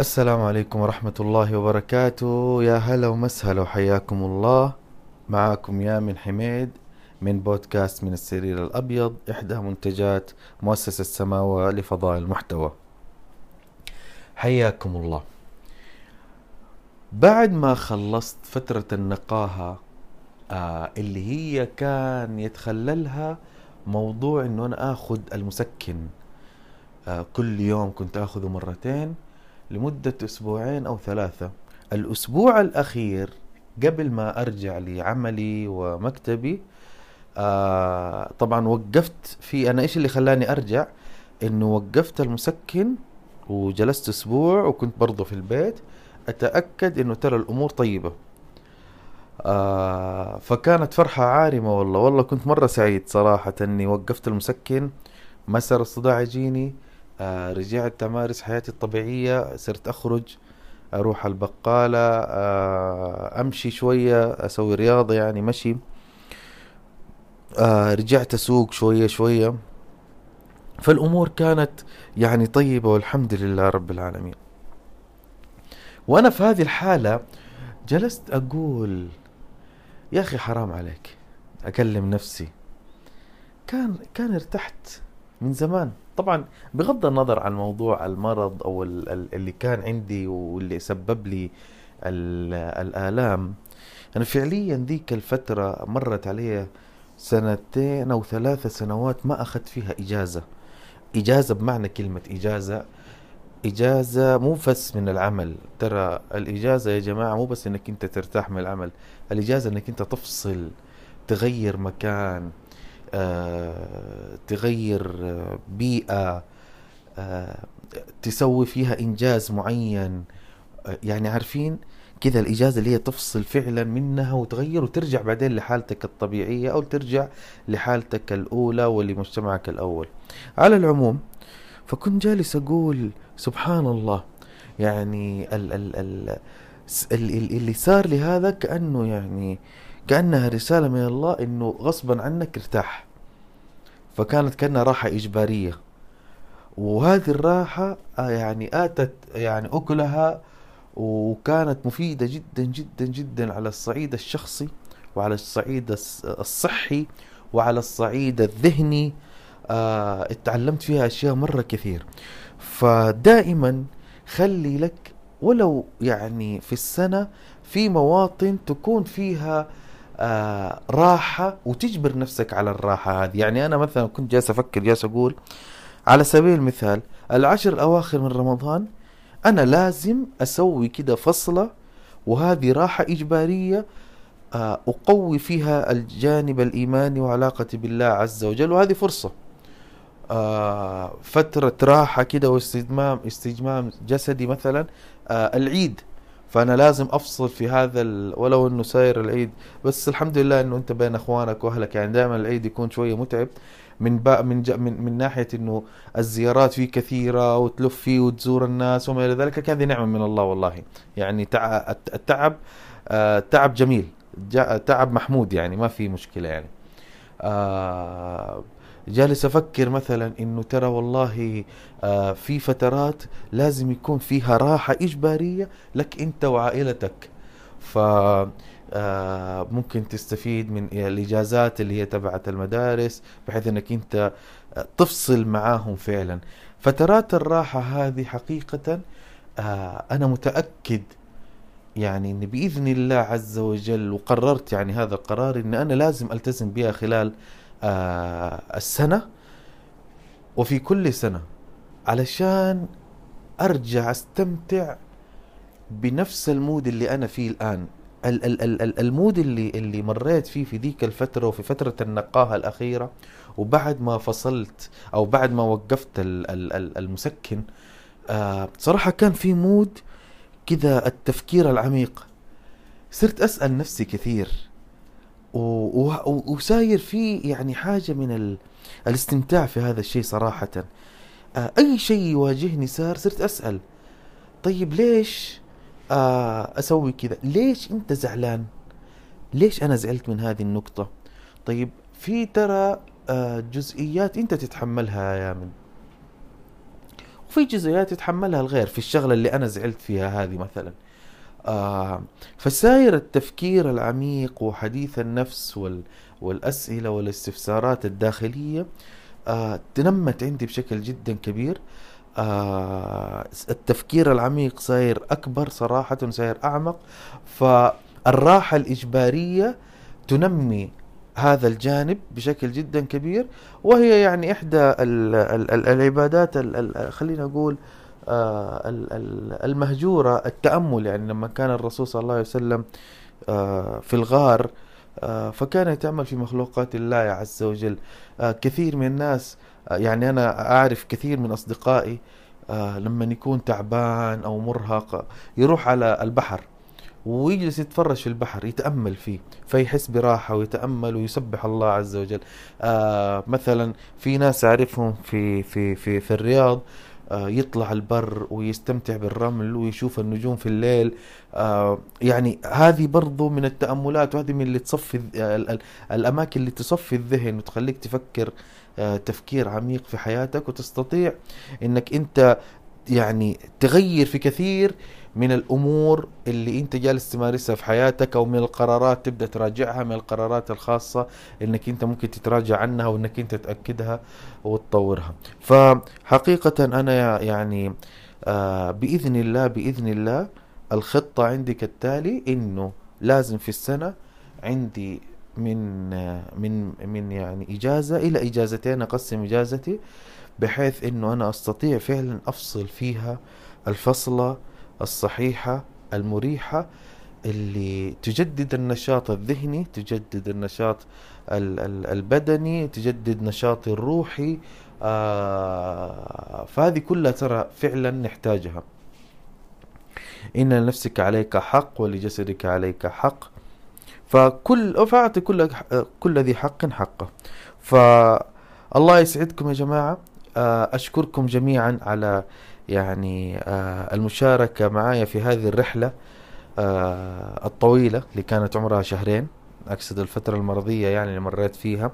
السلام عليكم ورحمة الله وبركاته. يا هلا ومسهلا وحياكم الله. معاكم يامن حميد من بودكاست من السرير الأبيض إحدى منتجات مؤسسة سماوة لفضاء المحتوى. حياكم الله. بعد ما خلصت فترة النقاهة آه اللي هي كان يتخللها موضوع إنه أنا آخذ المسكن آه كل يوم كنت آخذه مرتين. لمدة أسبوعين أو ثلاثة. الأسبوع الأخير قبل ما أرجع لعملي ومكتبي آه طبعا وقفت في أنا إيش اللي خلاني أرجع؟ إنه وقفت المسكن وجلست أسبوع وكنت برضه في البيت. أتأكد إنه ترى الأمور طيبة. آه فكانت فرحة عارمة والله. والله كنت مرة سعيد صراحة إني وقفت المسكن. ما صار الصداع يجيني. آه رجعت أمارس حياتي الطبيعية صرت أخرج أروح البقالة آه أمشي شوية أسوي رياضة يعني مشي. آه رجعت أسوق شوية شوية. فالأمور كانت يعني طيبة والحمد لله رب العالمين. وأنا في هذه الحالة جلست أقول يا أخي حرام عليك أكلم نفسي. كان كان ارتحت. من زمان. طبعا بغض النظر عن موضوع المرض أو اللي كان عندي واللي سبب لي الآلام أنا فعليا ذيك الفترة مرت علي سنتين أو ثلاثة سنوات ما أخذت فيها إجازة. إجازة بمعنى كلمة إجازة. إجازة مو بس من العمل. ترى الإجازة يا جماعة مو بس إنك أنت ترتاح من العمل. الإجازة إنك أنت تفصل تغير مكان تغير آه، بيئة آه، تسوي فيها إنجاز معين. يعني عارفين كذا الإجازة اللي هي تفصل فعلا منها وتغير وترجع بعدين لحالتك الطبيعية أو ترجع لحالتك الأولى ولمجتمعك الأول. على العموم فكنت جالس أقول سبحان الله. يعني ال ال ال اللي صار لي هذا كأنه يعني كأنها رسالة من الله إنه غصبا عنك ارتاح. فكانت كأنها راحة إجبارية. وهذه الراحة آه، يعني آتت يعني أكلها وكانت مفيدة جدا جدا جدا على الصعيد الشخصي وعلى الصعيد الصحي وعلى الصعيد الذهني. آه اتعلمت فيها أشياء مرة كثير. فدائما خلي لك ولو يعني في السنة في مواطن تكون فيها آه راحة وتجبر نفسك على الراحة هذه. يعني أنا مثلا كنت جالس أفكر جالس أقول على سبيل المثال العشر الأواخر من رمضان أنا لازم أسوي كده فصلة وهذه راحة إجبارية آه أقوي فيها الجانب الإيماني وعلاقتي بالله عز وجل وهذه فرصة. آه فترة راحة كده واستجمام استجمام جسدي مثلا العيد. فأنا لازم أفصل في هذا ولو إنه ساير العيد. بس الحمد لله إنه أنت بين أخوانك وأهلك. يعني دائما العيد يكون شوية متعب. من با من, من من ناحية إنه الزيارات فيه كثيرة وتلف فيه وتزور الناس وما إلى ذلك هذه نعمة من الله والله. يعني التعب آه تعب جميل. تعب محمود يعني ما في مشكلة يعني. آه جالس أفكر مثلا إنه ترى والله آه في فترات لازم يكون فيها راحة إجبارية لك أنت وعائلتك. ف آه ممكن تستفيد من الإجازات اللي هي تبعت المدارس بحيث إنك أنت آه، تفصل معاهم فعلا. فترات الراحة هذه حقيقة آه أنا متأكد يعني إن بإذن الله عز وجل وقررت يعني هذا القرار إن أنا لازم ألتزم بها خلال السنة وفي كل سنة علشان أرجع أستمتع بنفس ال mood اللي أنا فيه الآن. ال ال ال ال ال mood اللي اللي مريت فيه في ذيك الفترة وفي فترة النقاهة الأخيرة وبعد ما فصلت أو بعد ما وقفت ال ال ال المسكن آه صراحة كان في mood كذا التفكير العميق. صرت أسأل نفسي كثير وساير في يعني حاجة من ال... الاستمتاع في هذا الشيء صراحة. آه أي شيء يواجهني صار صرت أسأل. طيب ليش آه أسوي كذا؟ ليش أنت زعلان؟ ليش أنا زعلت من هذه النقطة؟ طيب في ترى آه جزئيات أنت تتحملها يا من. وفي جزئيات يتحملها الغير في الشغلة اللي أنا زعلت فيها هذه مثلا. آه فساير التفكير العميق وحديث النفس وال والأسئلة والاستفسارات الداخلية آه تنمت عندي بشكل جدا كبير. آه التفكير العميق صاير أكبر صراحة صاير أعمق. فالراحة الإجبارية تنمي هذا الجانب بشكل جدا كبير. وهي يعني ال العبادات ال خلينا نقول آه المهجورة التأمل يعني لما كان الرسول صلى الله عليه وسلم آه في الغار آه فكان يتأمل في مخلوقات الله عز وجل. كثير من الناس يعني أنا أعرف كثير من أصدقائي آه لما يكون تعبان أو مرهق يروح على البحر ويجلس يتفرج في البحر يتأمل فيه فيحس براحة ويتأمل ويسبح الله عز وجل. آه مثلا في ناس أعرفهم في في في في الرياض يطلع البر ويستمتع بالرمل ويشوف النجوم في الليل. آه يعني هذه برضو من التأملات وهذه من اللي تصفي الأماكن اللي تصفي الذهن وتخليك تفكر آه تفكير عميق في حياتك وتستطيع إنك أنت يعني تغير في كثير من الأمور اللي أنت جالس تمارسها في حياتك أو من القرارات تبدأ تراجعها من القرارات الخاصة إنك أنت ممكن تتراجع عنها وإنك أنت تأكدها وتطورها. فحقيقة أنا يعني آه بإذن الله بإذن الله الخطة عندي كالتالي إنه لازم في السنة عندي من من من يعني إجازة إلى إجازتين أقسم إجازتي بحيث إنه أنا أستطيع فعلا أفصل فيها الفصلة الصحيحة المريحة اللي تجدد النشاط الذهني تجدد النشاط البدني تجدد نشاطي الروحي آه فهذه كلها ترى فعلا نحتاجها. إن لنفسك عليك حق ولجسدك عليك حق. فكل فأعطي كل كل ذي حق حقه. فالله يسعدكم يا جماعة. أشكركم جميعا على يعني آه، المشاركة معايا في هذه الرحلة آه، الطويلة اللي كانت عمرها شهرين. أقصد الفترة المرضية يعني اللي مريت فيها.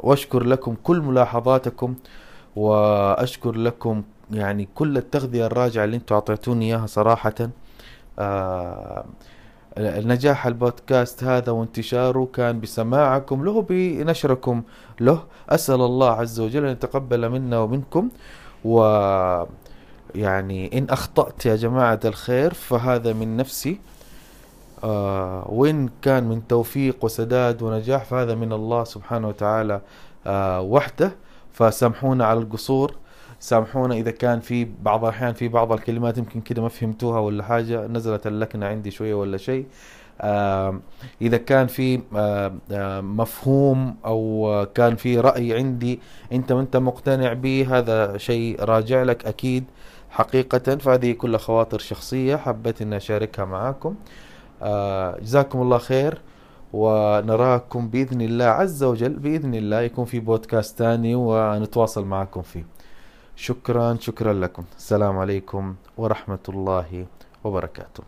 وأشكر لكم كل ملاحظاتكم وأشكر لكم يعني كل التغذية الراجعة اللي أنتم أعطيتوني إياها صراحة. نجاح البودكاست هذا وانتشاره كان بسماعكم له بنشركم له. أسأل الله عز وجل أن يتقبل منا ومنكم. و يعني إن أخطأت يا جماعة الخير فهذا من نفسي. آه وإن كان من توفيق وسداد ونجاح فهذا من الله سبحانه وتعالى آه وحده. فسامحونا على القصور. سامحونا إذا كان في بعض الأحيان في بعض الكلمات يمكن كده ما فهمتوها ولا حاجة نزلت اللكنة عندي شوية ولا شيء. آه إذا كان في آه آه مفهوم أو كان في رأي عندي أنت ما انت مقتنع به هذا شيء راجع لك أكيد حقيقة. فهذه كلها خواطر شخصية حبيت إني أشاركها معاكم. آه جزاكم الله خير ونراكم بإذن الله عز وجل بإذن الله يكون في بودكاست ثاني ونتواصل معكم فيه. شكرا شكرا لكم. السلام عليكم ورحمة الله وبركاته.